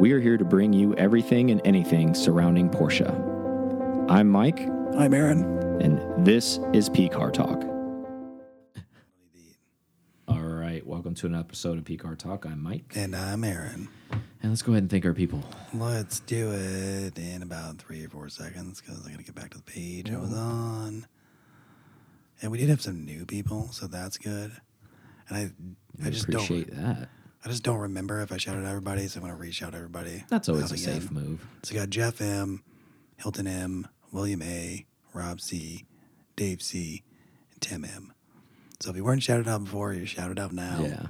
We are here to bring you everything and anything surrounding Porsche. I'm Mike, I'm Aaron. and this is P Car Talk. All right, welcome to an episode of P Car Talk. I'm Mike, And I'm Aaron. and let's go ahead and thank our people. Let's do it in about three or four seconds because I got to get back to the page I was on. And we did have some new people, so that's good. And I, I just appreciate don't, that. I just don't remember if I shouted out everybody, so I'm gonna re-shout everybody. That's always a again. safe move. So we got Jeff M, Hilton M, William A, Rob C, Dave C, and Tim M. So if you weren't shouted out before, you're shouted out now. Yeah.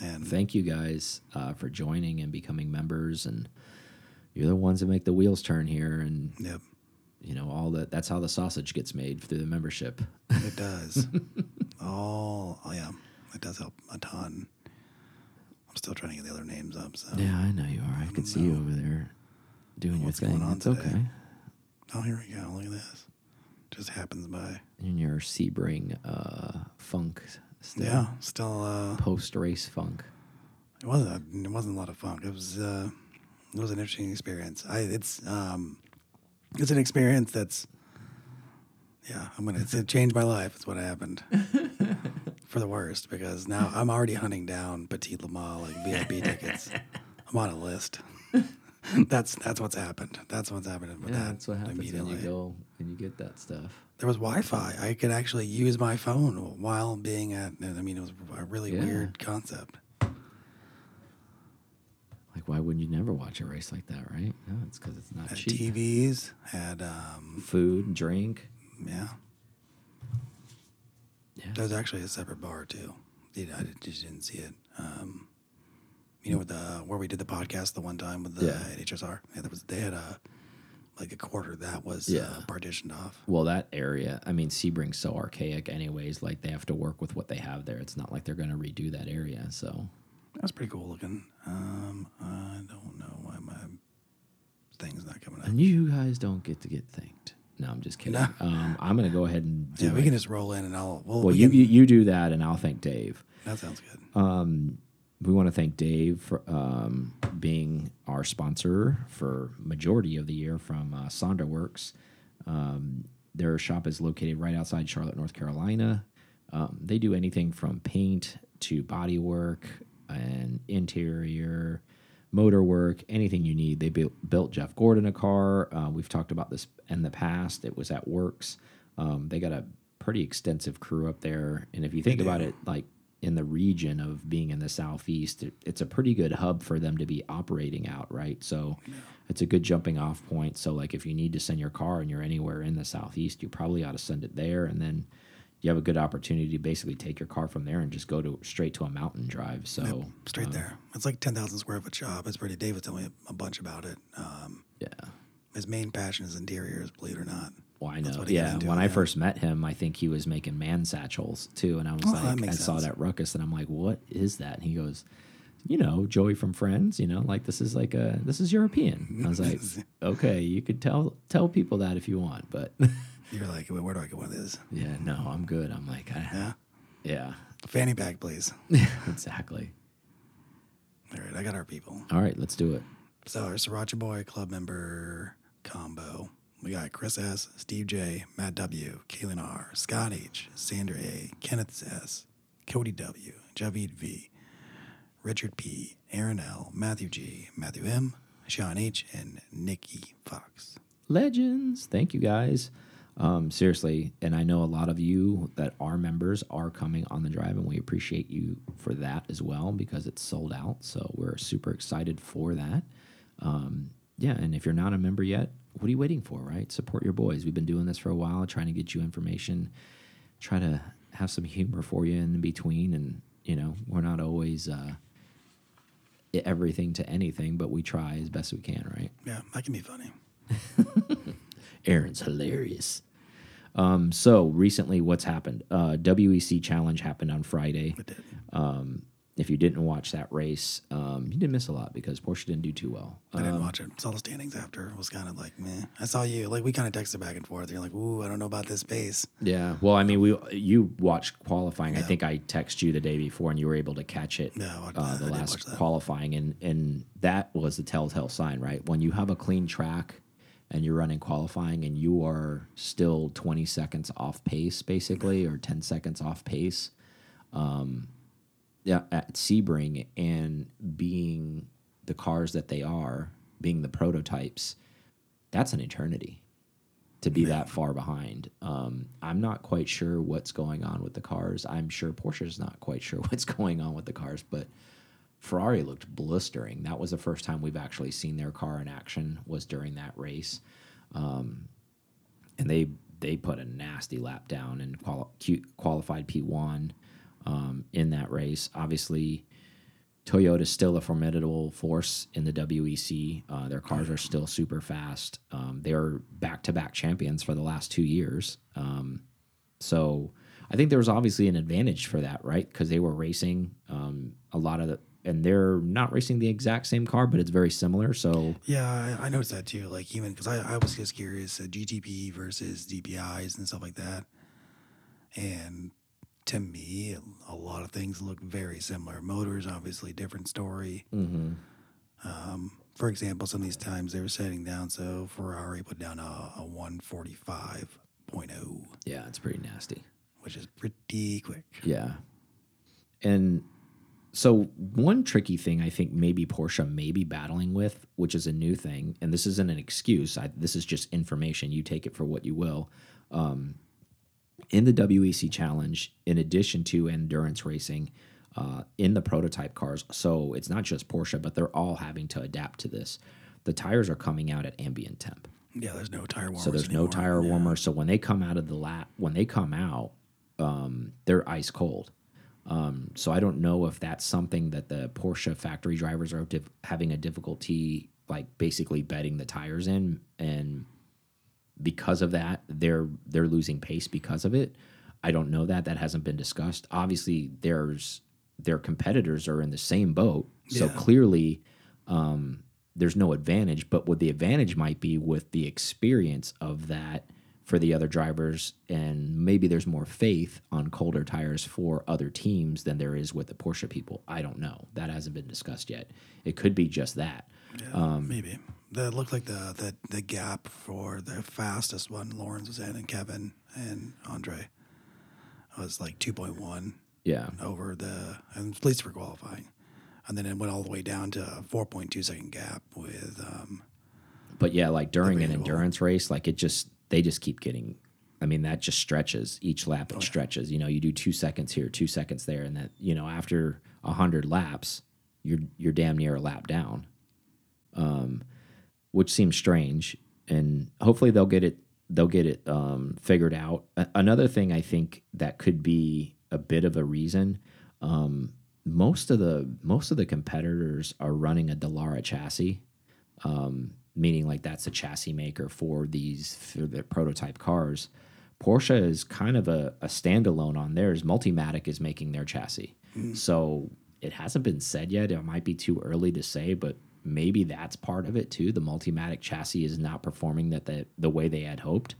And Thank you guys uh, for joining and becoming members, and you're the ones that make the wheels turn here, and yep, you know all that. That's how the sausage gets made through the membership. it does. oh, oh yeah, it does help a ton. I'm still trying to get the other names up. So Yeah, I know you are. I can see you over there doing What's your thing. going on it's today? okay. oh, here we go. Look at this. Just happens by. In your Sebring uh, funk, still. Yeah, still. uh Post race funk. It wasn't. It wasn't a lot of fun. It was. uh It was an interesting experience. I. It's. um It's an experience that's. Yeah, I'm gonna. It's, it changed my life. It's what happened. For the worst, because now I'm already hunting down Petit Le Mans like VIP tickets. I'm on a list. that's that's what's happened. That's what's happened with Yeah, that. that's what happens when you go and you get that stuff. There was Wi-Fi. I could actually use my phone while being at. I mean, it was a really Yeah. weird concept. Like, why wouldn't you never watch a race like that, right? No, it's because it's not Had cheap. TVs. Had um, Food, drink. yeah. Yeah. There's actually a separate bar too. You know, I just didn't see it. Um, you know, with the where we did the podcast the one time with the Yeah. at HSR. Yeah, there was they had a like a quarter that was Yeah. uh, partitioned off. Well, that area, I mean, Sebring's so archaic, anyways. Like, they have to work with what they have there. It's not like they're going to redo that area. So, that's pretty cool looking. Um, I don't know why my thing's not coming up. and you guys don't get to get thanked. No, I'm just kidding. No. Um, I'm going to go ahead and do Yeah, we it. can just roll in and I'll. Well, Well, we you, can- you you do that, and I'll thank Dave. that sounds good. Um, we want to thank Dave for um, being our sponsor for majority of the year from uh, Sonda Works. Um, their shop is located right outside Charlotte, North Carolina. Um, they do anything from paint to body work and interior, motor work, anything you need. They built, built Jeff Gordon a car. Uh, we've talked about this in the past. It was at Works. Um, they got a pretty extensive crew up there, and if you think about it, like in the region of being in the southeast, it, it's a pretty good hub for them to be operating out, right? So it's a good jumping off point. So like if you need to send your car and you're anywhere in the southeast, you probably ought to send it there, and then you have a good opportunity to basically take your car from there and just go to straight to a mountain drive. So Straight um, there. It's like 10,000 square foot shop. It's pretty. Was telling me a bunch about it. Um, yeah. his main passion is interiors, believe it or not. Well, I know. what he got Yeah, when I yeah. first met him, I think he was making man satchels too, and I was Oh, like, I makes saw that ruckus, and I'm like, what is that? And he goes, you know, Joey from Friends. You know, like this is like a this is European. I was like, okay, you could tell tell people that if you want, but You're like, "Wait, where do I get one of these? yeah, no, I'm good. I'm like, I, Yeah. yeah, Fanny pack, please. exactly. All right, I got our people. All right, let's do it. So our Sriracha Boy club member combo. We got Chris S, Steve J, Matt W, Kaylin R, Scott H, Sandra A, Kenneth S, Cody W, Javid V, Richard P, Aaron L, Matthew G, Matthew M, Sean H, and Nikki Fox. legends. Thank you guys. Um, seriously, and I know a lot of you that are members are coming on the drive, and we appreciate you for that as well because it's sold out. So we're super excited for that. Um, yeah, and if you're not a member yet, what are you waiting for, right? Support your boys. We've been doing this for a while, trying to get you information, try to have some humor for you in between, and you know, we're not always uh, everything to anything, but we try as best we can, right? Yeah, that can be funny. Aaron's hilarious. Um, so recently, what's happened? Uh, WEC Challenge happened on Friday. Um, if you didn't watch that race, um, you didn't miss a lot because Porsche didn't do too well. I didn't Um, watch it. Saw the standings after. It was kind of like, meh. I saw you. Like, we kind of texted back and forth. You're like, ooh, I don't know about this pace. Yeah. Well, I mean, we you watched qualifying. I think I texted you the day before, and you were able to catch it. Yeah, I watched uh, the I last qualifying, and and that was the telltale sign, right? When you have a clean track and you're running qualifying, and you are still 20 seconds off pace, basically, or 10 seconds off pace. Um, yeah, at Sebring and being the cars that they are, being the prototypes, that's an eternity to be that far behind. Um, I'm not quite sure what's going on with the cars. I'm sure Porsche's not quite sure what's going on with the cars, but Ferrari looked blistering. That was the first time we've actually seen their car in action was during that race, um, and they they put a nasty lap down and quali qualified P1 um, in that race. Obviously, Toyota's still a formidable force in the WEC. Uh, their cars are still super fast. Um, they're back to back champions for the last two years. Um, so I think there was obviously an advantage for that, right? Because they were racing um, a lot of the, and they're not racing the exact same car, but it's very similar. So Yeah, I, I noticed that too. Like, even because I, I was just curious uh, GTP versus DPIs and stuff like that. And to me, a lot of things look very similar. Motors, obviously, different story. mhm. Um, for example, some of these times they were setting down, so Ferrari put down a, a 145.0, yeah, it's pretty nasty. which is pretty quick. Yeah. And so one tricky thing I think maybe Porsche may be battling with, which is a new thing, and this isn't an excuse. I, this is just information. You take it for what you will. Um, in the WEC Challenge, in addition to endurance racing, uh, in the prototype cars, so it's not just Porsche, but they're all having to adapt to this. The tires are coming out at ambient temp. Yeah, there's no tire warmers. So there's no anymore. tire Yeah. warmer. So when they come out of the lap, when they come out, um, they're ice cold. Um, so I don't know if that's something that the Porsche factory drivers are having a difficulty, like basically bedding the tires in, and because of that, they're they're losing pace because of it. I don't know that that hasn't been discussed. Obviously, there's their competitors are in the same boat, so Yeah. clearly um, there's no advantage. But what the advantage might be with the experience of that for the other drivers, and maybe there's more faith on colder tires for other teams than there is with the Porsche people. I don't know. That hasn't been discussed yet. It could be just that. Yeah, maybe. That looked like the, the the gap for the fastest one Lawrence was in, and Kevin and Andre was like 2.1 Yeah. over the, and at least for qualifying. And then it went all the way down to a 4.2 second gap with, um, But yeah, like during an endurance race, like it just they just keep getting. I mean, that just stretches each lap. It stretches. You know, you do two seconds here, two seconds there, and that you know after a hundred laps, you're you're damn near a lap down, um, which seems strange. And hopefully they'll get it they'll get it um, figured out. A- another thing I think that could be a bit of a reason. Um, most of the most of the competitors are running a Dallara chassis um, meaning like that's a chassis maker for these for the prototype cars. Porsche is kind of a, a standalone on theirs. Multimatic is making their chassis, so it hasn't been said yet. It might be too early to say, but maybe that's part of it too. The Multimatic chassis is not performing that the the way they had hoped,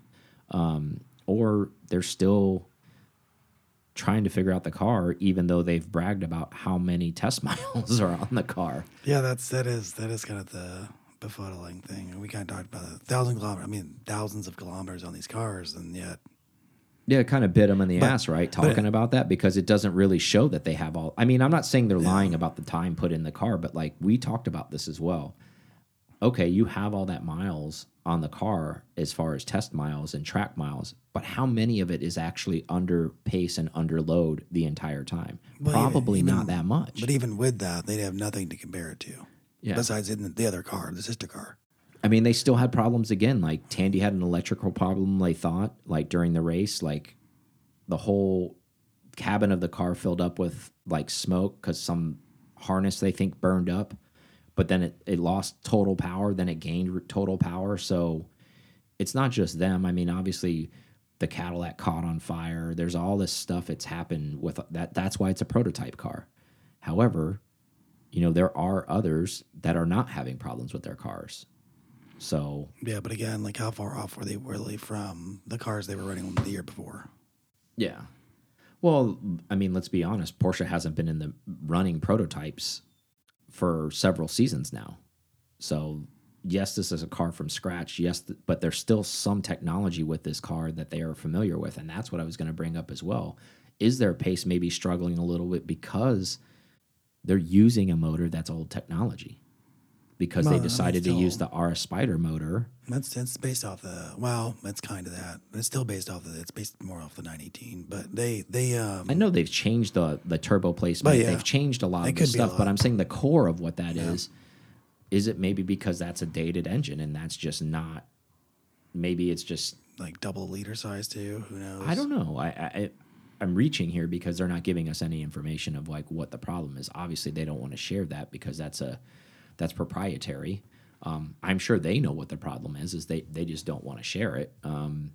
um, or they're still trying to figure out the car, even though they've bragged about how many test miles are on the car. yeah, that's, that is, that is kind of the befuddling thing. And we kind of talked about a thousand kilometers, I mean, thousands of kilometers on these cars, and yet, Yeah, it kind of bit them in the But- ass, right? Talking about that because it doesn't really show that they have all. I mean, I'm not saying they're lying about the time put in the car, but like we talked about this as well. Okay, you have all that miles on the car as far as test miles and track miles, but how many of it is actually under pace and under load the entire time? Well, even- Probably even- not that much. but even with that, they'd have nothing to compare it to. Yeah. Besides in the, the other car, the sister car. I mean, they still had problems again. Like Tandy had an electrical problem. They thought like during the race, like the whole cabin of the car filled up with like smoke because some harness they think burned up. But then it, it lost total power. Then it gained total power. So it's not just them. I mean, obviously the Cadillac caught on fire. There's all this stuff that's happened with that. That's why it's a prototype car. However, you know, there are others that are not having problems with their cars. So, Yeah, but again, like how far off were they really from the cars they were running the year before? yeah. Well, I mean, let's be honest, Porsche hasn't been in the running prototypes for several seasons now. So, yes, this is a car from scratch. Yes, th but there's still some technology with this car that they are familiar with, and that's what I was going to bring up as well. Is their pace maybe struggling a little bit because they're using a motor that's old technology? Because Well, they decided to use the RS Spider motor. That's that's based off the well, that's kind of that. It's still based off the. It's based more off the 918, but they they um I know they've changed the the turbo placement. yeah. They've changed a lot of the could be stuff, but. I'm saying the core of what that is. Is it maybe because that's a dated engine and that's just not? Maybe it's just like double liter size too. Who knows? I don't know. I, I I'm reaching here because they're not giving us any information of like what the problem is. Obviously, they don't want to share that because that's a that's proprietary. Um, I'm sure they know what the problem is. Is they they just don't want to share it. Um,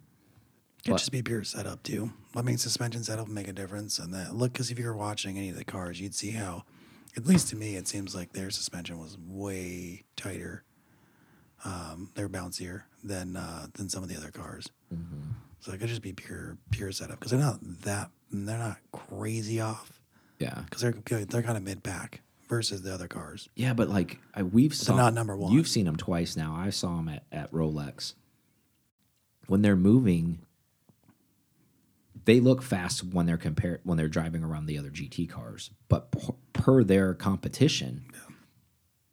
Could just be pure setup too. I mean, suspension setup make a difference, and that look because if you were watching any of the cars, you'd see how, at least to me, it seems like their suspension was way tighter. Um, they're bouncier than uh, than some of the other cars. Mm-hmm. So it could just be pure pure setup because they're not that they're not crazy off yeah. because they're they're kind of mid pack versus the other cars. Yeah, but like I, we've saw not number one. You've seen them twice now. I saw them at, at Rolex. When they're moving, they look fast when they're compared when they're driving around the other GT cars. But per, per their competition,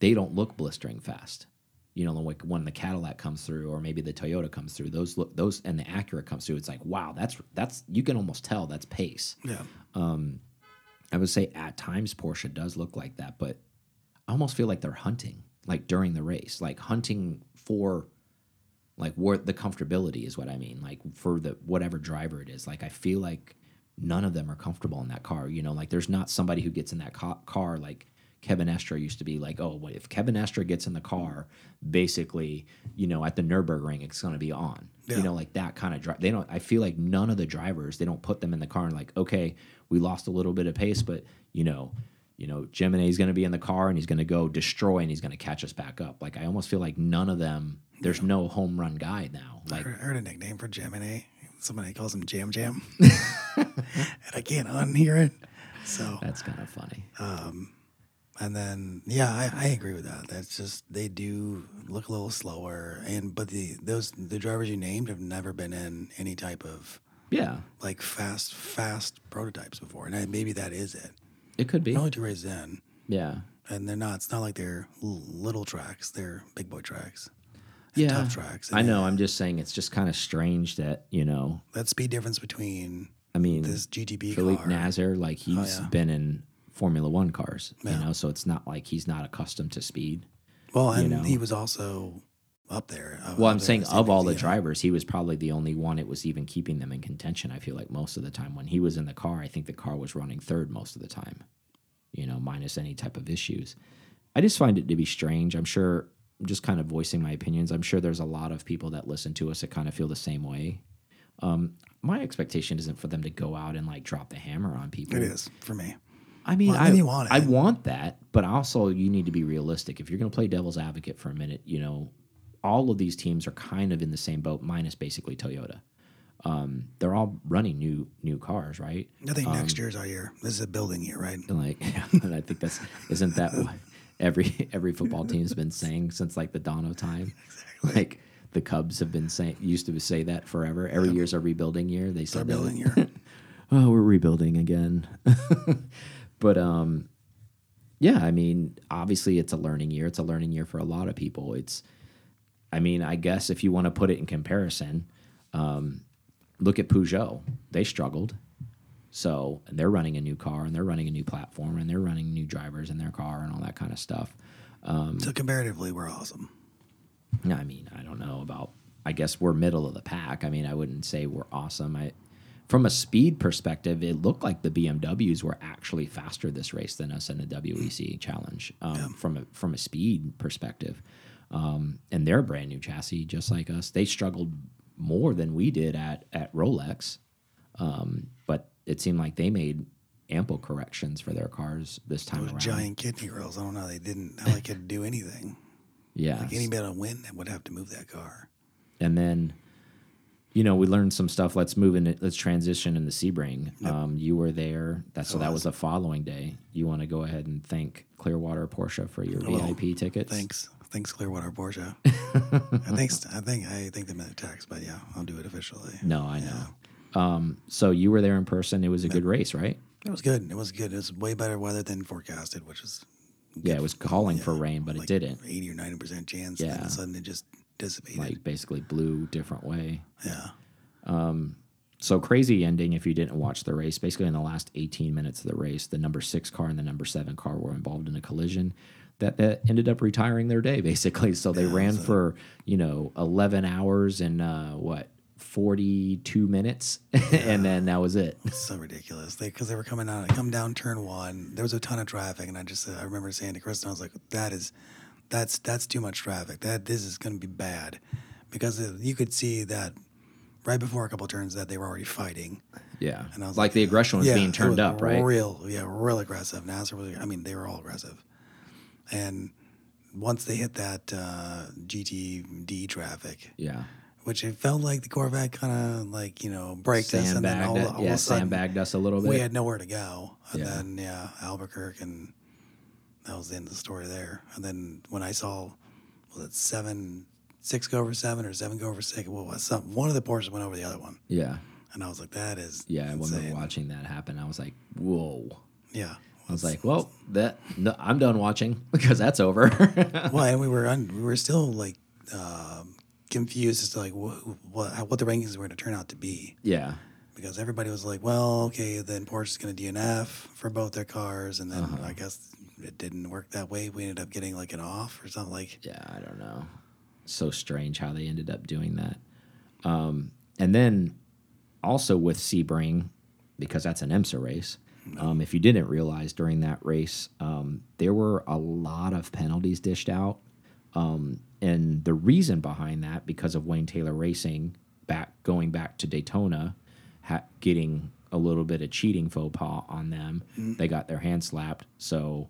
they don't look blistering fast. You know, like when the Cadillac comes through, or maybe the Toyota comes through, those look those and the Acura comes through. It's like wow, that's that's you can almost tell that's pace. Yeah, Um, I would say at times Porsche does look like that, but I almost feel like they're hunting, like during the race, like hunting for like where the comfortability is what I mean, like for the whatever driver it is. Like I feel like none of them are comfortable in that car. You know, like there's not somebody who gets in that ca car like Kevin Estre used to be like, oh, what if Kevin Estre gets in the car, basically, you know, at the Nurburgring, it's going to be on. Yeah. You know, like that kind of drive. They don't. I feel like none of the drivers they don't put them in the car and like, okay, we lost a little bit of pace, but you know, you know, Jaminet is going to be in the car and he's going to go destroy and he's going to catch us back up. Like I almost feel like none of them. There's no home run guy now. Like I heard a nickname for Jaminet. Somebody calls him Jam Jam, and I can't unhear it. So that's kind of funny. Um, And then, yeah, I, I agree with that. That's just they do look a little slower, and but the those the drivers you named have never been in any type of Yeah, like fast fast prototypes before, and I, maybe that is it. it could be. Only two races in, Yeah. and they're not. It's not like they're little tracks; they're big boy tracks. Yeah, tough tracks. I know. I'm just saying it's just kind of strange that you know. that speed difference between I mean, this GTB Philippe car. Oh, Nasr, like he's yeah. been in Formula One cars, Yeah. you know, so it's not like he's not accustomed to speed. well, and know. he was also up there. uh, Well, I'm saying of all the drivers, he was probably the only one it was even keeping them in contention. I feel like most of the time when he was in the car, I think the car was running third most of the time, you know, minus any type of issues. I just find it to be strange. I'm sure, I'm just kind of voicing my opinions. I'm sure there's a lot of people that listen to us that kind of feel the same way. Um, my expectation isn't for them to go out and like drop the hammer on people. It is for me. I mean, Well, I, want I want that, but also you need to be realistic. If you're going to play devil's advocate for a minute, you know, all of these teams are kind of in the same boat, minus basically Toyota. Um, they're all running new new cars, right? I think Um, next year's our year. This is a building year, right? Like, and I think that's isn't that what every every football team's been saying since like the dawn of time. Like the Cubs have been saying used to say that forever. Every year's a rebuilding year. They said that- building year. oh, we're rebuilding again. But um, yeah, I mean, obviously it's a learning year. It's a learning year for a lot of people. It's, I mean, I guess if you want to put it in comparison, um, look at Peugeot. They struggled. So and they're running a new car and they're running a new platform and they're running new drivers in their car and all that kind of stuff. so comparatively, we're awesome. I mean, I don't know about. I guess we're middle of the pack. I mean, I wouldn't say we're awesome. I, from a speed perspective, it looked like the BMWs were actually faster this race than us in the WEC Challenge. Um, From a from a speed perspective, um, and they're a brand new chassis, just like us. They struggled more than we did at at Rolex, um, but it seemed like they made ample corrections for their cars this time Those around. giant kidney rolls. I don't know how they didn't how they could do anything. yeah, Like anybody on win would have to move that car. and then you know we learned some stuff let's move in let's transition in the sebring um, you were there that's so that was. the following day you want to go ahead and thank clearwater porsche for your Well, vip tickets Thanks. Thanks Clearwater Porsche. I think I think I think they meant a text, but yeah, I'll do it officially. no i know um, so you were there in person it was a good race right It was good. It was good. It was way better weather than forecasted, which is yeah it was calling for rain but like it didn't eighty or ninety percent chance. Yeah. And then all Yeah. of a sudden it just dissipated. like basically blew different way yeah. Um, so crazy ending if you didn't watch the race basically in the last 18 minutes of the race the number six car and the number seven car were involved in a collision that, that ended up retiring their day basically so they ran for you know 11 hours and uh, what 42 minutes and then that was it It's so ridiculous. They because they were coming out, come down turn one. There was a ton of traffic, and I just I remember saying to Kristen, I was like, "That is, that's that's too much traffic. That this is going to be bad," because you could see that right before a couple turns that they were already fighting. yeah And I was like, the aggression was being turned was up right Real, yeah, real aggressive. NASA was, I mean, they were all aggressive. And once they hit that uh, GTD traffic, yeah which it felt like the Corvette kind of like you know braked us, and then sandbagged all, all yeah of a sudden sandbagged us a little bit we had nowhere to go. And Yeah. then yeah, Albuquerque, and that was the end of the story there. And then when I saw was it seven, six go over seven or seven go over six? What was some one of the Porsches went over the other one, yeah and I was like, that is yeah I remember insane. watching that happen I was like whoa Yeah. I was like, well, that no, I'm done watching because that's over. well, and we were un, we were still like um, confused as to like what what, how, what the rankings were going to turn out to be yeah, because everybody was like, well, okay, then Porsche is going to DNF for both their cars, and then Uh-huh. I guess it didn't work that way. We ended up getting like an off or something like. yeah, I don't know. So strange how they ended up doing that. Um, and then also with Sebring, because that's an IMSA race. Um, if you didn't realize during that race, um, there were a lot of penalties dished out. Um, and the reason behind that, because of Wayne Taylor Racing back going back to Daytona, ha getting a little bit of cheating faux pas on them, they got their hand slapped. So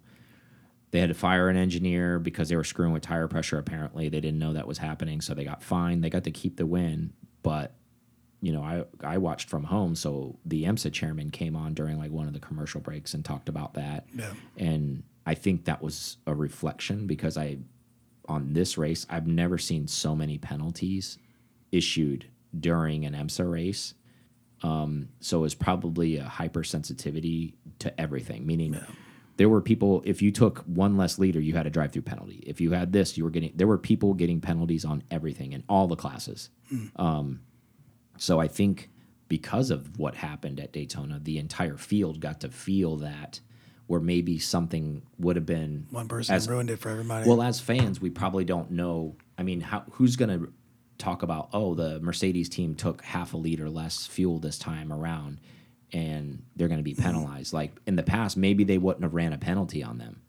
they had to fire an engineer because they were screwing with tire pressure. Apparently, they didn't know that was happening, so they got fined. They got to keep the win, but you know, I I watched from home, so the IMSA chairman came on during like one of the commercial breaks and talked about that. Yeah. And I think that was a reflection because I on this race, I've never seen so many penalties issued during an IMSA race. Um, so it was probably a hypersensitivity to everything, meaning there were people, if you took one less liter, you had a drive through penalty. If you had this, you were getting, there were people getting penalties on everything in all the classes. Um, so I think because of what happened at Daytona, the entire field got to feel that where maybe something would have been One person as- ruined it for everybody. well, as fans, we probably don't know. I mean, how who's going to talk about? Oh, the Mercedes team took half a liter less fuel this time around, and they're going to be penalized. Like in the past, maybe they wouldn't have ran a penalty on them,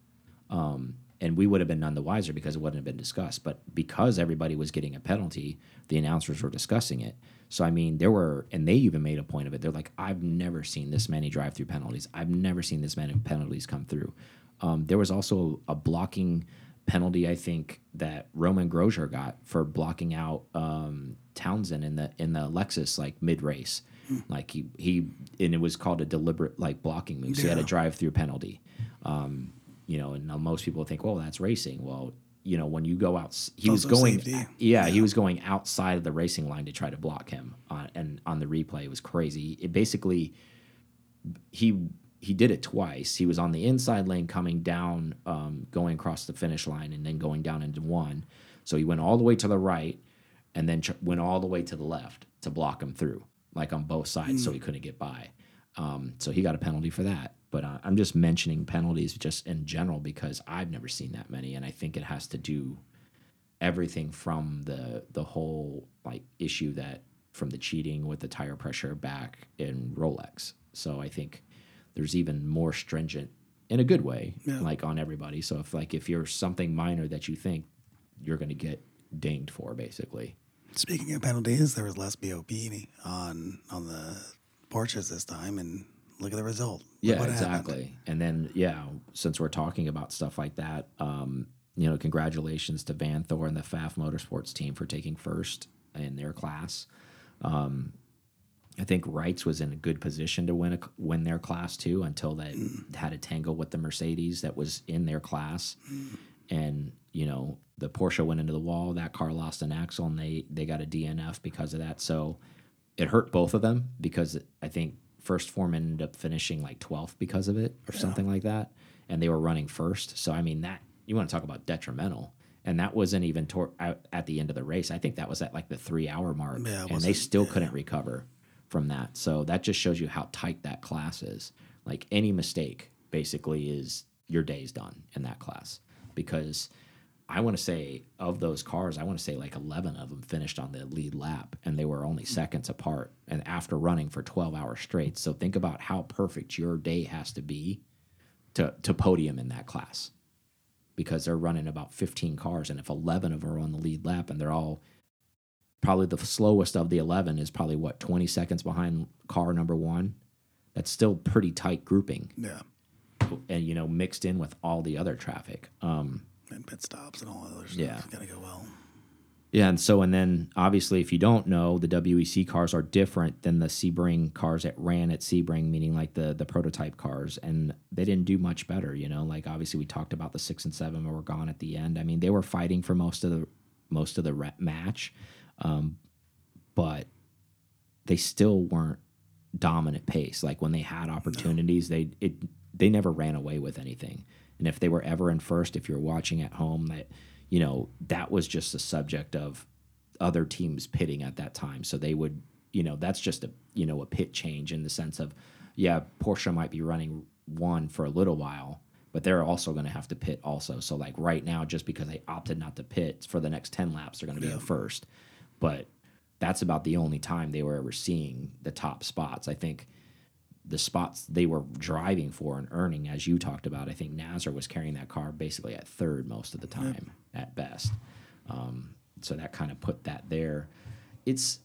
um, and we would have been none the wiser because it wouldn't have been discussed. But because everybody was getting a penalty, the announcers were discussing it. So I mean, there were, and they even made a point of it. They're like, I've never seen this many drive-through penalties. I've never seen this many penalties come through. Um, there was also a blocking penalty, I think, that Romain Grosjean got for blocking out um, Townsend in the in the Lexus like mid race. Like he he and it was called a deliberate like blocking move. So he had a drive through penalty. Um, you know, and now most people think, well, that's racing. Well, you know, when you go out, he was going, safety. yeah, he was going outside of the racing line to try to block him. Uh, and on the replay, it was crazy. It basically he he did it twice. He was on the inside lane coming down, um, going across the finish line, and then going down into one. So he went all the way to the right, and then went all the way to the left to block him through, like on both sides, so he couldn't get by. Um, so he got a penalty for that. But uh, I'm just mentioning penalties just in general because I've never seen that many, and I think it has to do everything from the the whole like issue that from the cheating with the tire pressure back in Rolex. So I think there's even more stringent in a good way, Yeah. like on everybody. So if like if you're something minor that you think you're going to get dinged for, basically. Speaking of penalties, there was less BOP on on the Porsches this time, and look at the result. Look Yeah, what happened. exactly. And then, yeah, since we're talking about stuff like that, um, you know, congratulations to Vanthoor and the Pfaff Motorsports team for taking first in their class. Um, I think Wrights was in a good position to win a, win their class too until they had a tangle with the Mercedes that was in their class, and you know the Porsche went into the wall. That car lost an axle, and they they got a DNF because of that. So it hurt both of them because I think first foreman ended up finishing like 12th because of it or something like that, and they were running first. So I mean that you want to talk about detrimental. And that wasn't even out at the end of the race. I think that was at like the three hour mark, Yeah, and they still couldn't recover from that. So that just shows you how tight that class is. Like any mistake basically is your day's done in that class because I want to say of those cars, I want to say like 11 of them finished on the lead lap and they were only seconds apart and after running for 12 hours straight. So think about how perfect your day has to be to to podium in that class. Because they're running about 15 cars and if 11 of them are on the lead lap and they're all probably the slowest of the 11 is probably what 20 seconds behind car number 1. That's still pretty tight grouping Yeah. and you know mixed in with all the other traffic. Um And pit stops and all that other stuff. Yeah. It's gotta go well. Yeah, and so and then obviously, if you don't know, the WEC cars are different than the Sebring cars that ran at Sebring, meaning like the the prototype cars, and they didn't do much better. You know, like obviously we talked about the six and seven were gone at the end. I mean, they were fighting for most of the most of the match, um, but they still weren't dominant pace. Like when they had opportunities, they it they never ran away with anything. And if they were ever in first, if you're watching at home, that you know that was just a subject of other teams pitting at that time. So they would, you know, that's just a you know a pit change in the sense of, yeah, Porsche might be running one for a little while, but they're also going to have to pit also. So like right now, just because they opted not to pit for the next ten laps, they're going to be in first. But that's about the only time they were ever seeing the top spots. I think the spots they were driving for and earning, as you talked about, I think Nasr was carrying that car basically at third most of the time at best. Um, so that kind of put that there. It's,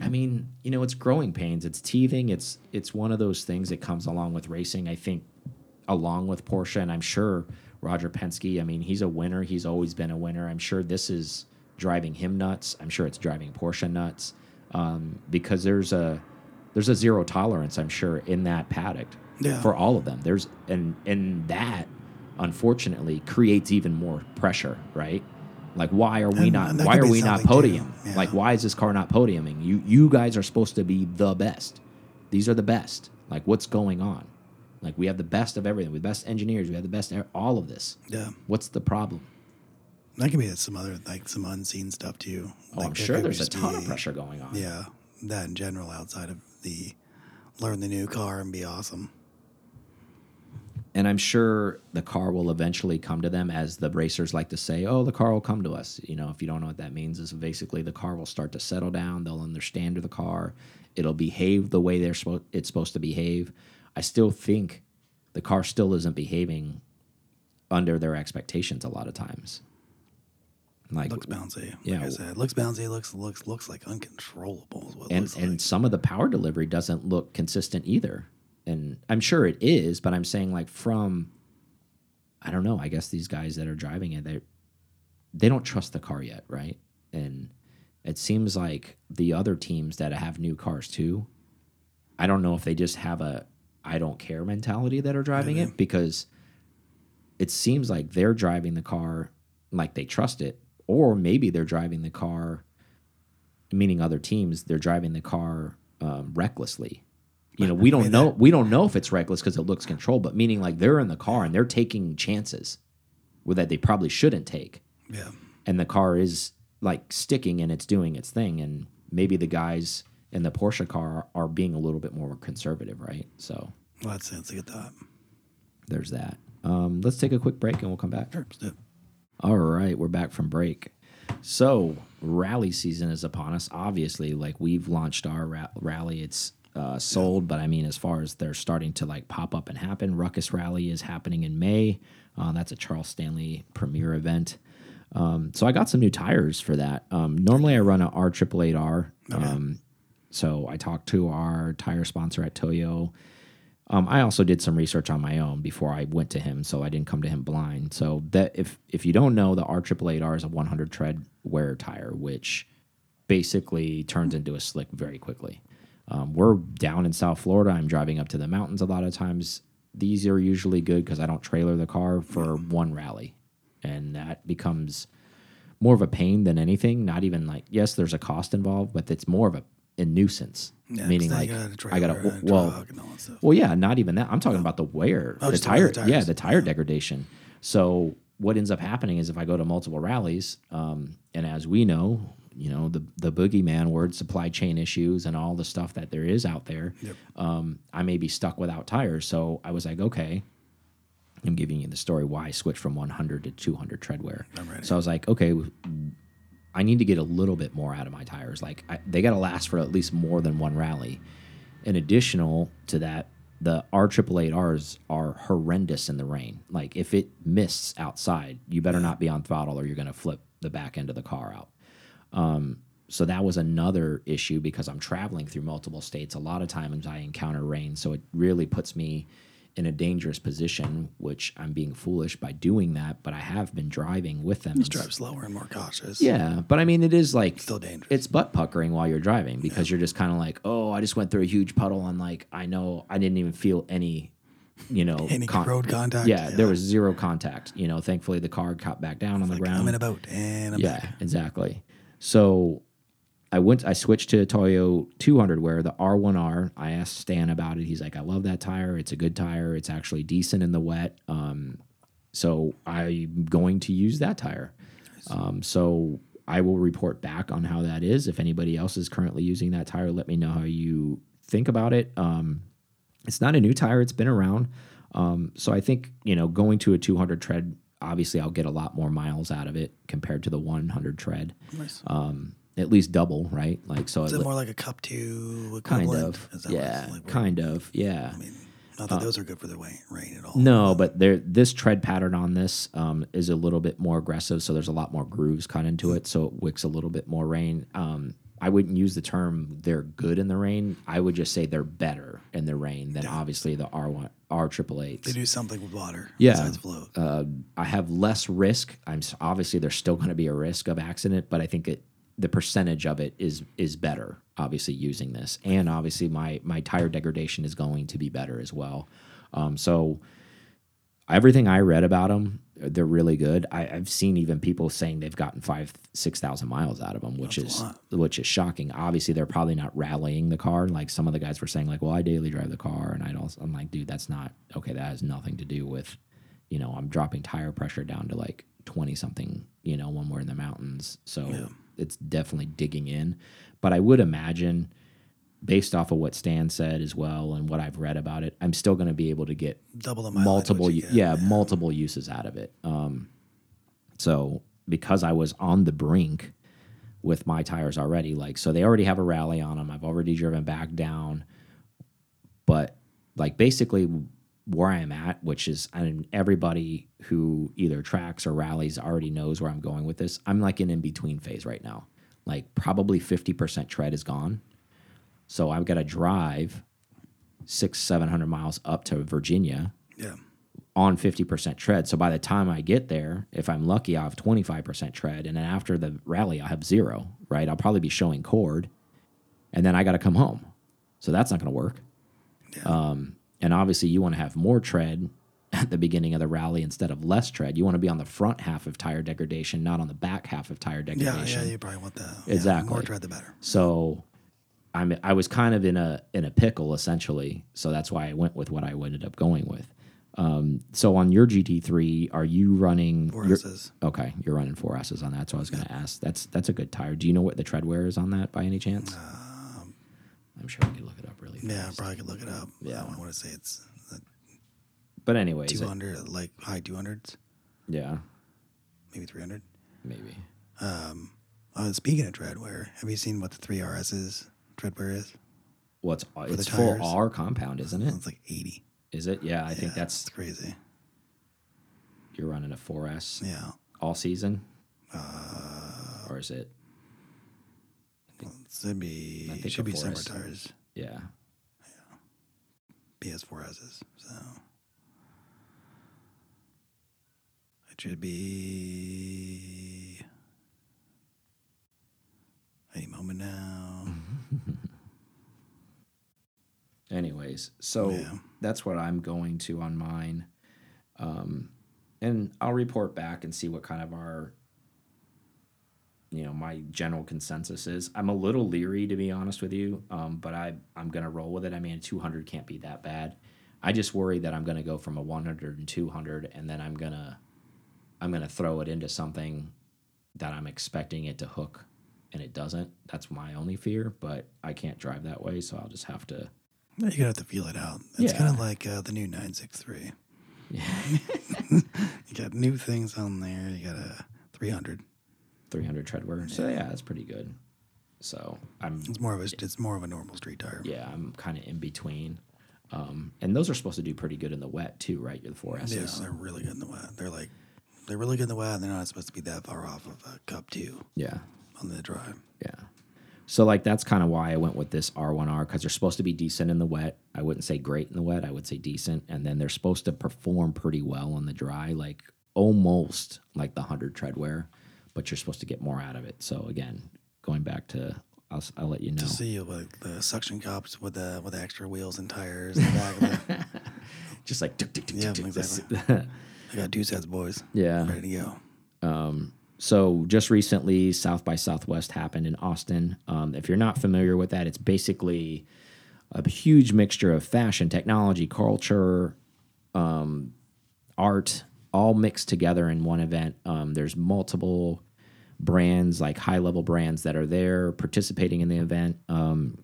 I mean, you know, it's growing pains. It's teething. It's it's one of those things that comes along with racing. I think, along with Porsche, and I'm sure Roger Penske. I mean, he's a winner. He's always been a winner. I'm sure this is driving him nuts. I'm sure it's driving Porsche nuts um, because there's a there's a zero tolerance. I'm sure in that paddock Yeah. for all of them. There's and and that unfortunately creates even more pressure, right? Like why are we And- not and why are we not podium? Yeah. Like why is this car not podiuming? You you guys are supposed to be the best. These are the best. Like what's going on? Like we have the best of everything. We have the best engineers. We have the best all of this. Yeah. What's the problem? That could be some other like some unseen stuff too. Oh, Like, I'm sure there's a ton of pressure going on. Yeah, that in general, outside of the learn the new car and be awesome. and I'm sure the car will eventually come to them, as the racers like to say. Oh, the car will come to us. You know, if you don't know what that means, is basically the car will start to settle down. They'll understand the car. It'll behave the way they're supposed. It's supposed to behave. I still think the car still isn't behaving under their expectations a lot of times. Like looks bouncy. yeah. like I said, looks bouncy. Looks looks looks like uncontrollable. Is what and and like. some of the power delivery doesn't look consistent either. And I'm sure it is, but I'm saying like from I don't know, I guess these guys that are driving it they they don't trust the car yet, right? And it seems like the other teams that have new cars too, I don't know if they just have a I don't care mentality that are driving it because it seems like they're driving the car like they trust it or maybe they're driving the car meaning other teams, they're driving the car um, recklessly. You know, we don't know we don't know if it's reckless because it looks controlled, but meaning like they're in the car and they're taking chances with that they probably shouldn't take, yeah, and the car is like sticking and it's doing its thing, and maybe the guys in the Porsche car are being a little bit more conservative, right? So well, that's that's a good thought. there's that. Um, let's take a quick break and we'll come back. Sure, let's do it. All right, we're back from break. So, rally season is upon us. Obviously, like we've launched our ra rally, it's uh, sold, but I mean, as far as they're starting to like pop up and happen, Ruckus Rally is happening in May. Uh, that's a Charles Stanley premier event. Um, so I got some new tires for that. Um, normally, I run a R triple eight R. Um, so I talked to our tire sponsor at Toyo. Um, I also did some research on my own before I went to him, so I didn't come to him blind. So that if if you don't know, the R triple eight R is a 100 tread wear tire, which basically turns into a slick very quickly. Um, we're down in South Florida. I'm driving up to the mountains a lot of times. These are usually good because I don't trailer the car for one rally, and that becomes more of a pain than anything. Not even like yes, there's a cost involved, but it's more of a, a nuisance. Yeah, meaning like you I got to well, truck and all that stuff. well, yeah, not even that. I'm talking about the wear, Oh, the just the wear tire, the yeah, the tire degradation. So what ends up happening is if I go to multiple rallies, um, and as we know, you know the the boogeyman word, supply chain issues, and all the stuff that there is out there, um, I may be stuck without tires. So I was like, okay, I'm giving you the story why I switched from 100 to 200 tread wear. I'm ready. So I was like, okay, I need to get a little bit more out of my tires. Like I, they got to last for at least more than one rally. In additional to that, the R triple eight Rs are horrendous in the rain. Like if it mists outside, you better not be on throttle or you're going to flip the back end of the car out. Um, so that was another issue because I'm traveling through multiple states. A lot of times I encounter rain, so it really puts me in a dangerous position, which I'm being foolish by doing that. But I have been driving with them. Just drive slower and more cautious. Yeah, but I mean, it is like Still dangerous. It's butt puckering while you're driving because you're just kind of like, oh, I just went through a huge puddle and like I know I didn't even feel any, you know, Any road contact? Yeah, Yeah. there was zero contact. You know, thankfully the car got back down on the ground. I'm in a boat and I'm yeah, back. exactly. So I went. I switched to a Toyo 200 wear the R1R. I asked Stan about it. He's like, I love that tire. It's a good tire. It's actually decent in the wet. Um, so I'm going to use that tire. Um, so I will report back on how that is. If anybody else is currently using that tire, let me know how you think about it. Um, it's not a new tire; it's been around. Um, so I think you know going to a 200 tread. Obviously, I'll get a lot more miles out of it compared to the 100 tread. Nice. At least double, right? Like so. Is it it more like a cup two kind of, Is that what it's yeah, like? Kind of, yeah. I mean, not that those are good for the rain, rain at all. No, but there this tread pattern on this um, is a little bit more aggressive, so there's a lot more grooves cut into it, so it wicks a little bit more rain. Um, I wouldn't use the term they're good in the rain. I would just say they're better in the rain than obviously the R one R triple eight. They do something with water. Yeah. Besides float. Uh, I have less risk. I'm obviously there's still going to be a risk of accident, but I think it the percentage of it is is better. Obviously using this, and obviously my my tire degradation is going to be better as well. Um, so everything I read about them, they're really good. I, I've seen even people saying they've gotten five six thousand miles out of them, which That's is which is shocking. Obviously, they're probably not rallying the car. Like some of the guys were saying, like, "Well, I daily drive the car," and I don't. I'm like, dude, that's not okay. That has nothing to do with, you know, I'm dropping tire pressure down to like twenty something. You know, when we're in the mountains, so it's definitely digging in. But I would imagine, based off of what Stan said as well and what I've read about it, I'm still going to be able to get Double the multiple what you u- get. yeah, multiple uses out of it um so because i was on the brink with my tires already like so they already have a rally on them i've already driven back down but like basically where i'm at which is and everybody who either tracks or rallies already knows where i'm going with this i'm like an in between phase right now like probably 50% tread is gone so i've got to drive six seven hundred miles up to virginia Yeah. on 50% tread. So by the time I get there, if I'm lucky, I'll have 25% tread. And then after the rally, I'll have zero, right? I'll probably be showing cord. And then I got to come home. So that's not going to work. Um, and obviously, you want to have more tread at the beginning of the rally instead of less tread. You want to be on the front half of tire degradation, not on the back half of tire degradation. yeah, yeah, you probably want that. Yeah, Exactly. more tread, the better. So I'm I was kind of in a in a pickle essentially. So that's why I went with what I ended up going with. Um, so on your GT3, are you running? Four S's. Okay, you're running four S's on that. So I was going to ask. That's that's a good tire. Do you know what the tread wear is on that by any chance? I'm sure we could look it up really fast. Yeah, probably could look it up. Yeah. I want to say it's But anyways, it- 200, like high 200s, yeah, maybe 300. maybe. Um, uh, speaking of treadwear, have you seen what the 3RS's treadwear is? What's the it's full tires? R compound, isn't it? It's like 80. Is it? Yeah, I think Yeah, that's it's crazy. you're running a 4S Yeah. all season, Uh, or is it? It should be, I it think should be summer 4S. tires. Yeah. PS4Ss. So it should be any moment now. Anyways, so Yeah. that's what I'm going to on mine. Um, and I'll report back and see what kind of our, you know, my general consensus is. I'm a little leery to be honest with you, um, but I I'm gonna roll with it. I mean, 200 can't be that bad. I just worry that I'm gonna go from a 100 and 200, and then I'm gonna I'm gonna throw it into something that I'm expecting it to hook, and it doesn't. That's my only fear. But I can't drive that way, so I'll just have to. You're gonna have to feel it out. It's Yeah. kind of like uh, the new 963. yeah. you got new things on there. You got a 300. 300 treadwear. So yeah, that's pretty good. So I'm It's more of a it's more of a normal street tire. yeah, I'm kind of in between. Um, and those are supposed to do pretty good in the wet too, right? You're the four Yeah, they're really good in the wet. They're like they're really good in the wet. and They're not supposed to be that far off of a cup two Yeah, on the drive. yeah. So like that's kind of why I went with this R1R because they're supposed to be decent in the wet. I wouldn't say great in the wet. I would say decent, and then they're supposed to perform pretty well on the dry, like almost like the hundred treadwear, but you're supposed to get more out of it. So again, going back to I'll, I'll let you know. To see like the suction cups with the with the extra wheels and tires in the back of it. Just like tick, tick, tick, Yeah, exactly. I got two sets, boys. Yeah. ready to go. So just recently, South by Southwest happened in Austin. Um, if you're not familiar with that, it's basically a huge mixture of fashion, technology, culture, um, art, all mixed together in one event. Um, there's multiple brands, like high level brands, that are there participating in the event. Um,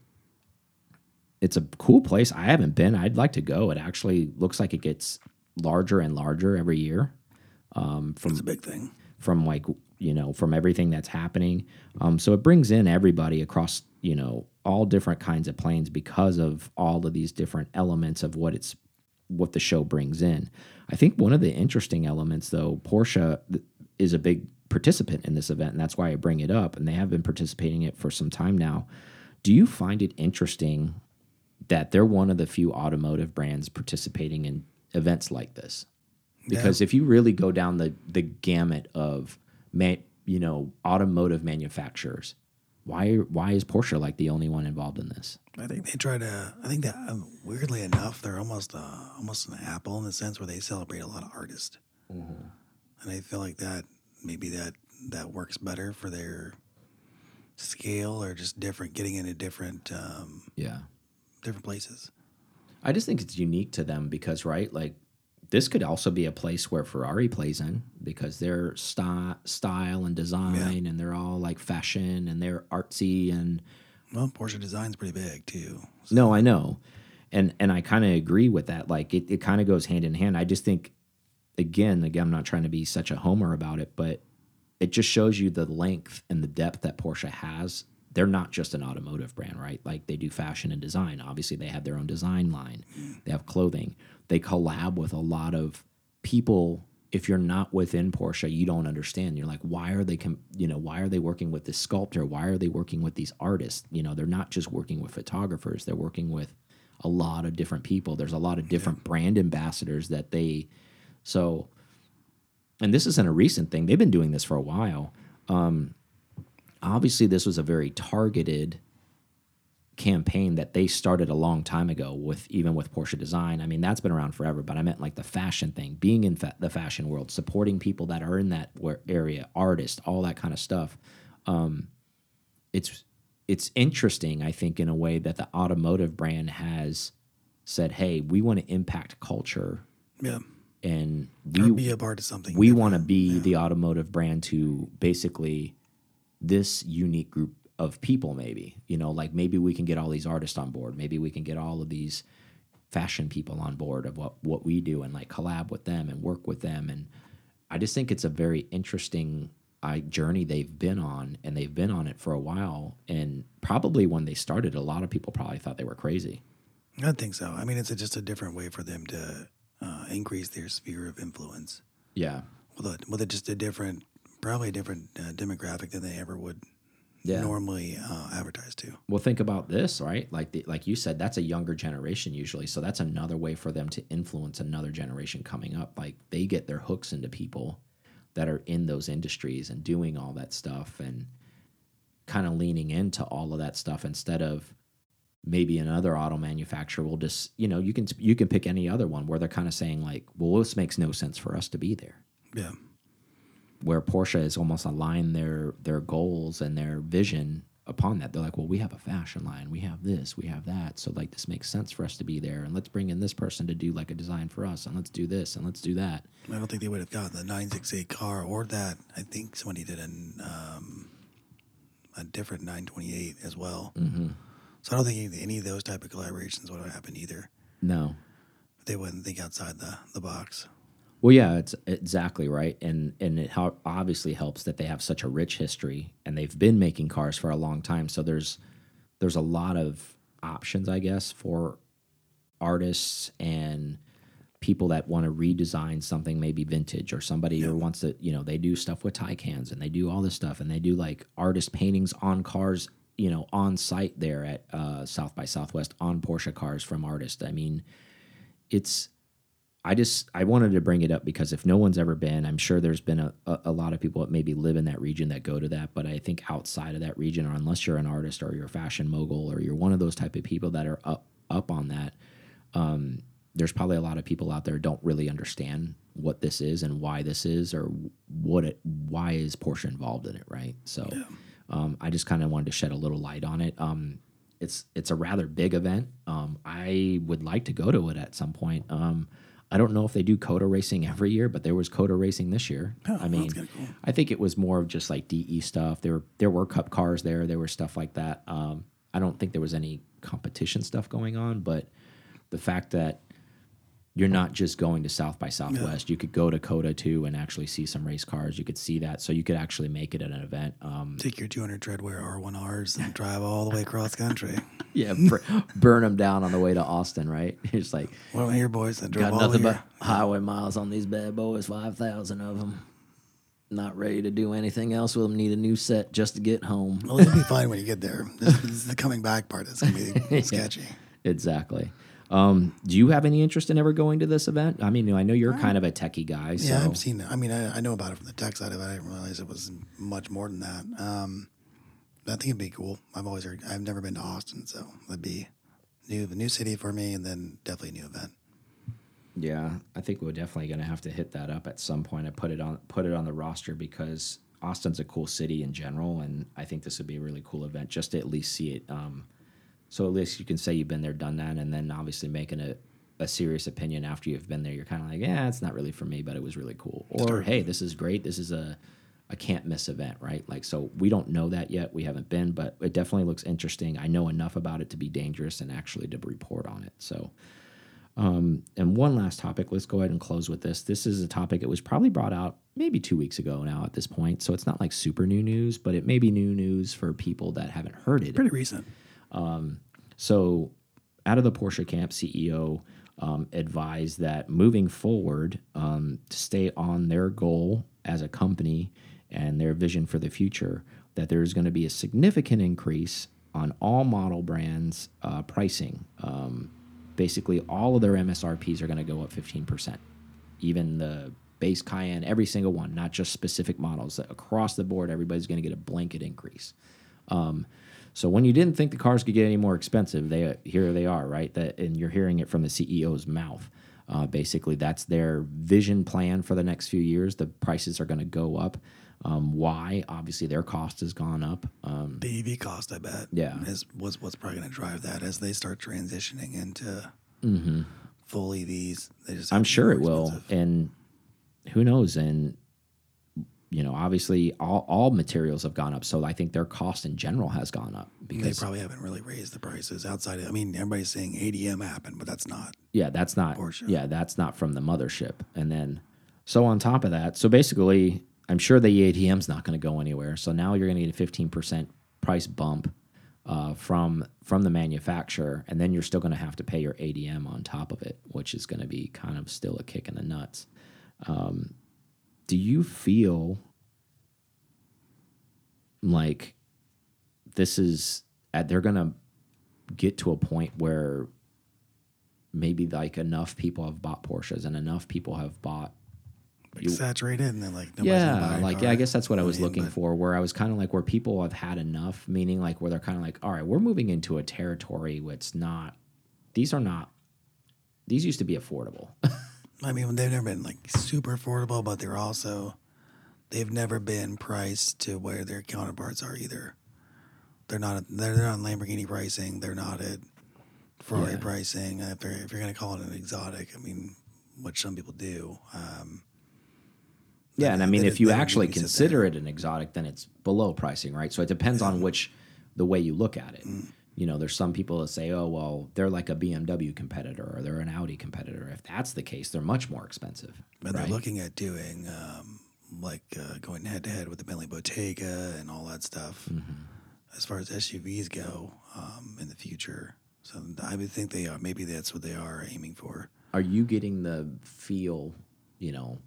it's a cool place. I haven't been. I'd like to go. It actually looks like it gets larger and larger every year. Um, from It's a big thing. from like you know from everything that's happening um, so it brings in everybody across you know all different kinds of planes because of all of these different elements of what it's what the show brings in i think one of the interesting elements though porsche is a big participant in this event and that's why i bring it up and they have been participating in it for some time now. Do you find it interesting that they're one of the few automotive brands participating in events like this? Because if you really go down the the gamut of man, you know automotive manufacturers why why is Porsche like the only one involved in this? I think they try to. I think that um, weirdly enough, they're almost uh, almost an Apple in the sense where they celebrate a lot of artists, and I feel like that maybe that that works better for their scale or just different, getting into different um, yeah different places. I just think it's unique to them because right like this could also be a place where Ferrari plays in because their sty style and design and they're all like fashion and they're artsy and Well, Porsche design's pretty big too. No, I know. And and I kind of agree with that. Like it, it kind of goes hand in hand. I just think again, again, I'm not trying to be such a homer about it, but it just shows you the length and the depth that Porsche has. They're not just an automotive brand, right? Like they do fashion and design. Obviously, they have their own design line. They have clothing. They collab with a lot of people. If you're not within Porsche, you don't understand. You're like, why are they, you know, why are they working with this sculptor? Why are they working with these artists? You know, they're not just working with photographers. They're working with a lot of different people. There's a lot of different brand ambassadors that they, so, and this isn't a recent thing. They've been doing this for a while. Um, obviously, this was a very targeted campaign that they started a long time ago with even with Porsche design. I mean, that's been around forever, but I meant like the fashion thing, being in fa the fashion world, supporting people that are in that area, artists, all that kind of stuff. Um, it's it's interesting, I think, in a way that the automotive brand has said, "Hey, we want to impact culture, Yeah, and we or be a part of something. we want to be the automotive brand to basically this unique group of people maybe you know like maybe we can get all these artists on board. Maybe we can get all of these fashion people on board of what what we do and like collab with them and work with them. And i just think it's a very interesting journey they've been on and they've been on it for a while. And probably when they started a lot of people probably thought they were crazy. I think so. I mean, it's a, just a different way for them to uh, increase their sphere of influence yeah with a, with a, just a different, probably a different uh, demographic than they ever would Yeah. normally uh, advertised to. Well, think about this, right? Like the, like you said, that's a younger generation usually. So that's another way for them to influence another generation coming up. Like they get their hooks into people that are in those industries and doing all that stuff and kind of leaning into all of that stuff instead of maybe another auto manufacturer will just, you know, you can you can pick any other one where they're kind of saying like, well, this makes no sense for us to be there Yeah. where Porsche has almost aligned their their goals and their vision upon that. They're like, well, we have a fashion line, we have this, we have that, so like this makes sense for us to be there, and let's bring in this person to do like a design for us, and let's do this and let's do that. I don't think they would have gotten the 968 car or that. I think somebody did an, um, a different 928 as well. Mm-hmm. So I don't think any, of those type of collaborations would have happened either. No, They wouldn't think outside the, the box. Well, yeah, it's exactly right, and and it obviously helps that they have such a rich history, and they've been making cars for a long time. So there's there's a lot of options, I guess, for artists and people that want to redesign something maybe vintage or somebody who wants to you know they do stuff with tie cans and they do all this stuff and they do like artist paintings on cars you know on site there at uh, south by southwest on porsche cars from artists i mean it's I just I wanted to bring it up because if no one's ever been, I'm sure there's been a, a, a lot of people that maybe live in that region that go to that. But I think outside of that region, or unless you're an artist or you're a fashion mogul or you're one of those type of people that are up up on that, um, there's probably a lot of people out there don't really understand what this is and why this is or what it why is Porsche involved in it, right? So um, I just kind of wanted to shed a little light on it. Um, it's it's a rather big event. Um, I would like to go to it at some point. Um, I don't know if they do COTA racing every year, but there was COTA racing this year. I mean, cool. I think it was more of just like DE stuff. There were there were cup cars there. There were stuff like that. Um, I don't think there was any competition stuff going on, but the fact that you're not just going to South by Southwest, you could go to COTA too and actually see some race cars. You could see that, so you could actually make it at an event. Um, Take your 200 treadwear R1Rs and drive all the way across country. yeah, bur burn them down on the way to Austin, right? It's like I here, boys? I drove got nothing here. but highway miles on these bad boys, five thousand of them. Not ready to do anything else with them. Need a new set just to get home. Well, it'll be fine when you get there. This, this is the coming back part that's going to be sketchy. Exactly. Um, do you have any interest in ever going to this event? I mean, I know you're kind of a techie guy, so Yeah, I've seen it. I mean, I, I know about it from the tech side of it. I didn't realize it was much more than that. Um, I think it'd be cool. I've always heard. I've never been to Austin, so it'd be new, a new city for me, and then definitely a new event. Yeah, I think we're definitely going to have to hit that up at some point. I put it on put it on the roster because Austin's a cool city in general, and I think this would be a really cool event just to at least see it. Um, so at least you can say you've been there, done that, and then obviously making a, a serious opinion after you've been there. You're kind of like, yeah, it's not really for me, but it was really cool. Or hey, this is great. This is a a can't miss event, right? Like, so we don't know that yet. We haven't been, but it definitely looks interesting. I know enough about it to be dangerous and actually to report on it. So. Um, and one last topic, let's go ahead and close with this. This is a topic that was probably brought out maybe two weeks ago now at this point. So it's not like super new news, but it may be new news for people that haven't heard it. Pretty recent. So, out of the Porsche camp, CEO um, advised that moving forward um, to stay on their goal as a company and their vision for the future, that there's going to be a significant increase on all model brands' uh, pricing. Um, basically, all of their MSRPs are going to go up 15%. Even the base Cayenne, every single one, not just specific models. Across the board, everybody's going to get a blanket increase. Um, so when you didn't think the cars could get any more expensive, they here they are, right? That and you're hearing it from the CEO's mouth. Uh, basically, that's their vision plan for the next few years. The prices are going to go up. Um, why? Obviously, their cost has gone up. Um, The EV cost, I bet, Yeah. is was what's probably going to drive that as they start transitioning into full EVs. They just Mm-hmm. I'm sure it will, and who knows? And you know, obviously, all all materials have gone up. So I think their cost in general has gone up because They probably haven't really raised the prices outside. Of, I mean, everybody's saying ADM happened, but that's not. Yeah, that's not Porsche. Yeah, that's not from the mothership. And then so on top of that, so basically I'm sure the ADM's not going to go anywhere. So now you're going to get a 15% price bump uh, from from the manufacturer and then you're still going to have to pay your ADM on top of it, which is going to be kind of still a kick in the nuts. Um, do you feel like this is at they're gonna get to a point where maybe like enough people have bought Porsches and enough people have bought Like saturated, and then like yeah, like car. I guess that's what I was looking for. Where I was kind of like where people have had enough, meaning like where they're kind of like, all right, we're moving into a territory where it's not. These are not. These used to be affordable. I mean, they've never been like super affordable, but they're also they've never been priced to where their counterparts are either. They're not they're not Lamborghini pricing. They're not at Ferrari Yeah. pricing. If, they're, if you're going to call it an exotic, I mean, which some people do. Um, yeah, and I then mean, it- if you actually consider it an exotic, then it's below pricing, right? So it depends on which the way you look at it. Mm. You know, there's some people that say, oh, well, they're like a BMW competitor or they're an Audi competitor. If that's the case, they're much more expensive. But right? they're looking at doing um, like uh, going head to head with the Bentley Bentayga and all that stuff Mm-hmm. as far as SUVs go um, in the future. So I would think they are. Maybe that's what they are aiming for. are you getting the feel, you know,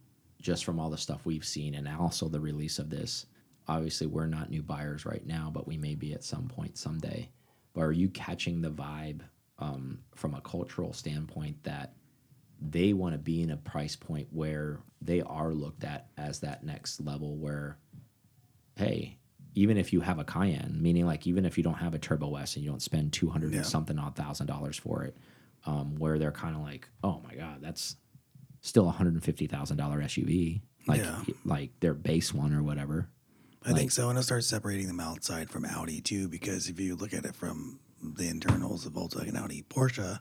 just from all the stuff we've seen and also the release of this? Obviously, we're not new buyers right now, but we may be at some point someday. But are you catching the vibe um, from a cultural standpoint that they want to be in a price point where they are looked at as that next level where, hey, even if you have a Cayenne, meaning like even if you don't have a Turbo S and you don't spend two hundred Yeah. and something odd thousand dollars for it, um, where they're kind of like, oh my god, that's still a hundred and fifty thousand dollar SUV, like Yeah. like their base one or whatever. I think so, and I'll start separating them outside from Audi too, because if you look at it from the internals of Volkswagen, Audi, Porsche,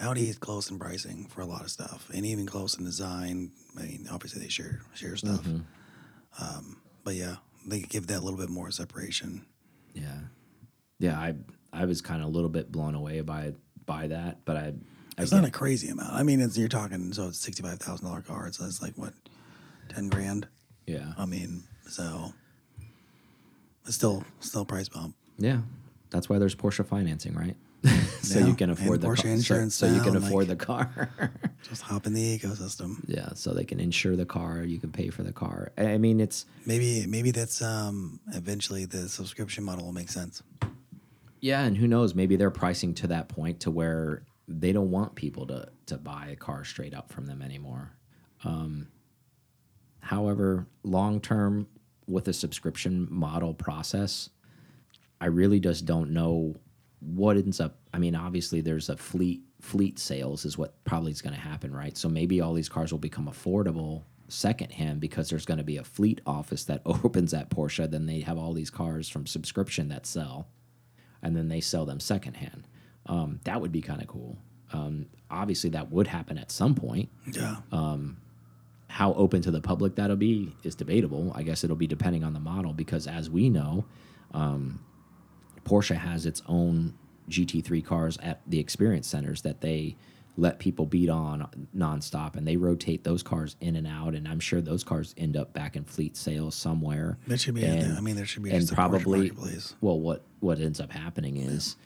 Audi is close in pricing for a lot of stuff, and even close in design. I mean, obviously they share share stuff, Mm-hmm. um, but yeah, they give that a little bit more separation. Yeah, yeah. I I was kind of a little bit blown away by by that, but I. It's not a crazy amount. I mean, it's you're talking so it's sixty five thousand dollar car, so that's like what ten grand. yeah, I mean, so still still price bump. yeah. That's why there's Porsche financing, right? so Yeah, you can and afford the Porsche car, insurance so, you can afford like- the car. Just hop in the ecosystem. yeah, so they can insure the car. You can pay for the car. I I mean, it's Maybe maybe that's um eventually the subscription model will make sense. Yeah, and who knows? Maybe they're pricing to that point to where they don't want people to to buy a car straight up from them anymore. Um, however, long term with a subscription model process, I really just don't know what ends up. I mean, obviously, there's a fleet fleet sales is what probably is going to happen, right? So maybe all these cars will become affordable secondhand because there's going to be a fleet office that opens at Porsche. Then they have all these cars from subscription that sell and then they sell them secondhand. Um, that would be kind of cool. Um, obviously, that would happen at some point. Yeah. How open to the public that'll be is debatable. I guess it'll be depending on the model because, as we know, um, Porsche has its own GT3 cars at the experience centers that they let people beat on nonstop, and they rotate those cars in and out. And I'm sure those cars end up back in fleet sales somewhere. There should be. And- I mean, there should be and just a Porsche probably well what what ends up happening is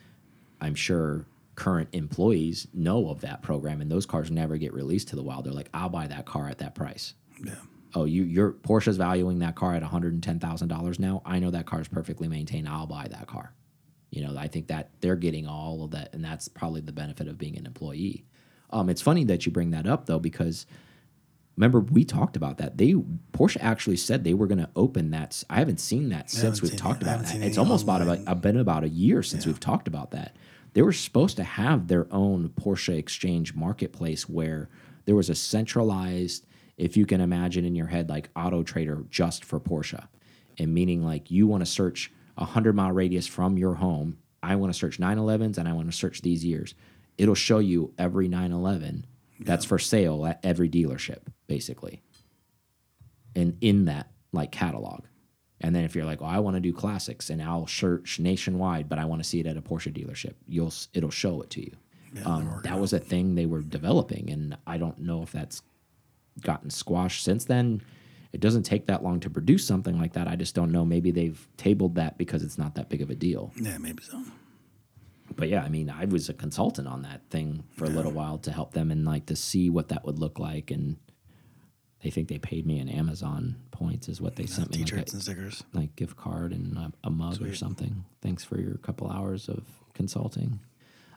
i'm sure current employees know of that program and those cars never get released to the wild. They're like i'll buy that car at that price. Yeah. oh you your porsche's valuing that car at $110000 now. I know that car is perfectly maintained. I'll buy that car. You know i think that they're getting all of that and that's probably the benefit of being an employee. Um, it's funny that you bring that up though because Remember, we talked about that. They Porsche actually said they were going to open that. I haven't seen that since we've talked it. About that. It's almost about online. about been about a year since we've talked about that. They were supposed to have their own Porsche exchange marketplace where there was a centralized, if you can imagine in your head, like Auto Trader just for Porsche, and meaning like you want to search a hundred mile radius from your home. I want to search 911s and I want to search these years. It'll show you every 911 that's for sale at every dealership, basically and in that like catalog. And then if you're like, "Oh, I want to do classics and I'll search nationwide, but I want to see it at a Porsche dealership, you'll it'll show it to you. Yeah, um, that was a thing they were developing, and I don't know if that's gotten squashed since then. It doesn't take that long to produce something like that. I just don't know. Maybe they've tabled that because it's not that big of a deal. Yeah, maybe so. But yeah, I mean, I was a consultant on that thing for a little while to help them and like to see what that would look like and they think they paid me in Amazon points is what they sent me like T-shirts a, and stickers. like gift card and a, a mug or something. Thanks for your couple hours of consulting.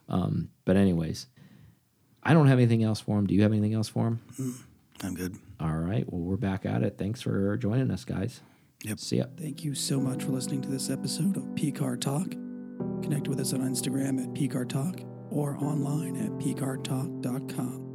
Um, but anyways, I don't have anything else for him. Do you have anything else for him? I'm good. All right. Well, we're back at it. Thanks for joining us, guys. Yep. See ya. Thank you so much for listening to this episode of PCAR Talk. Connect with us on Instagram at PCAR Talk or online at pcartalk.com.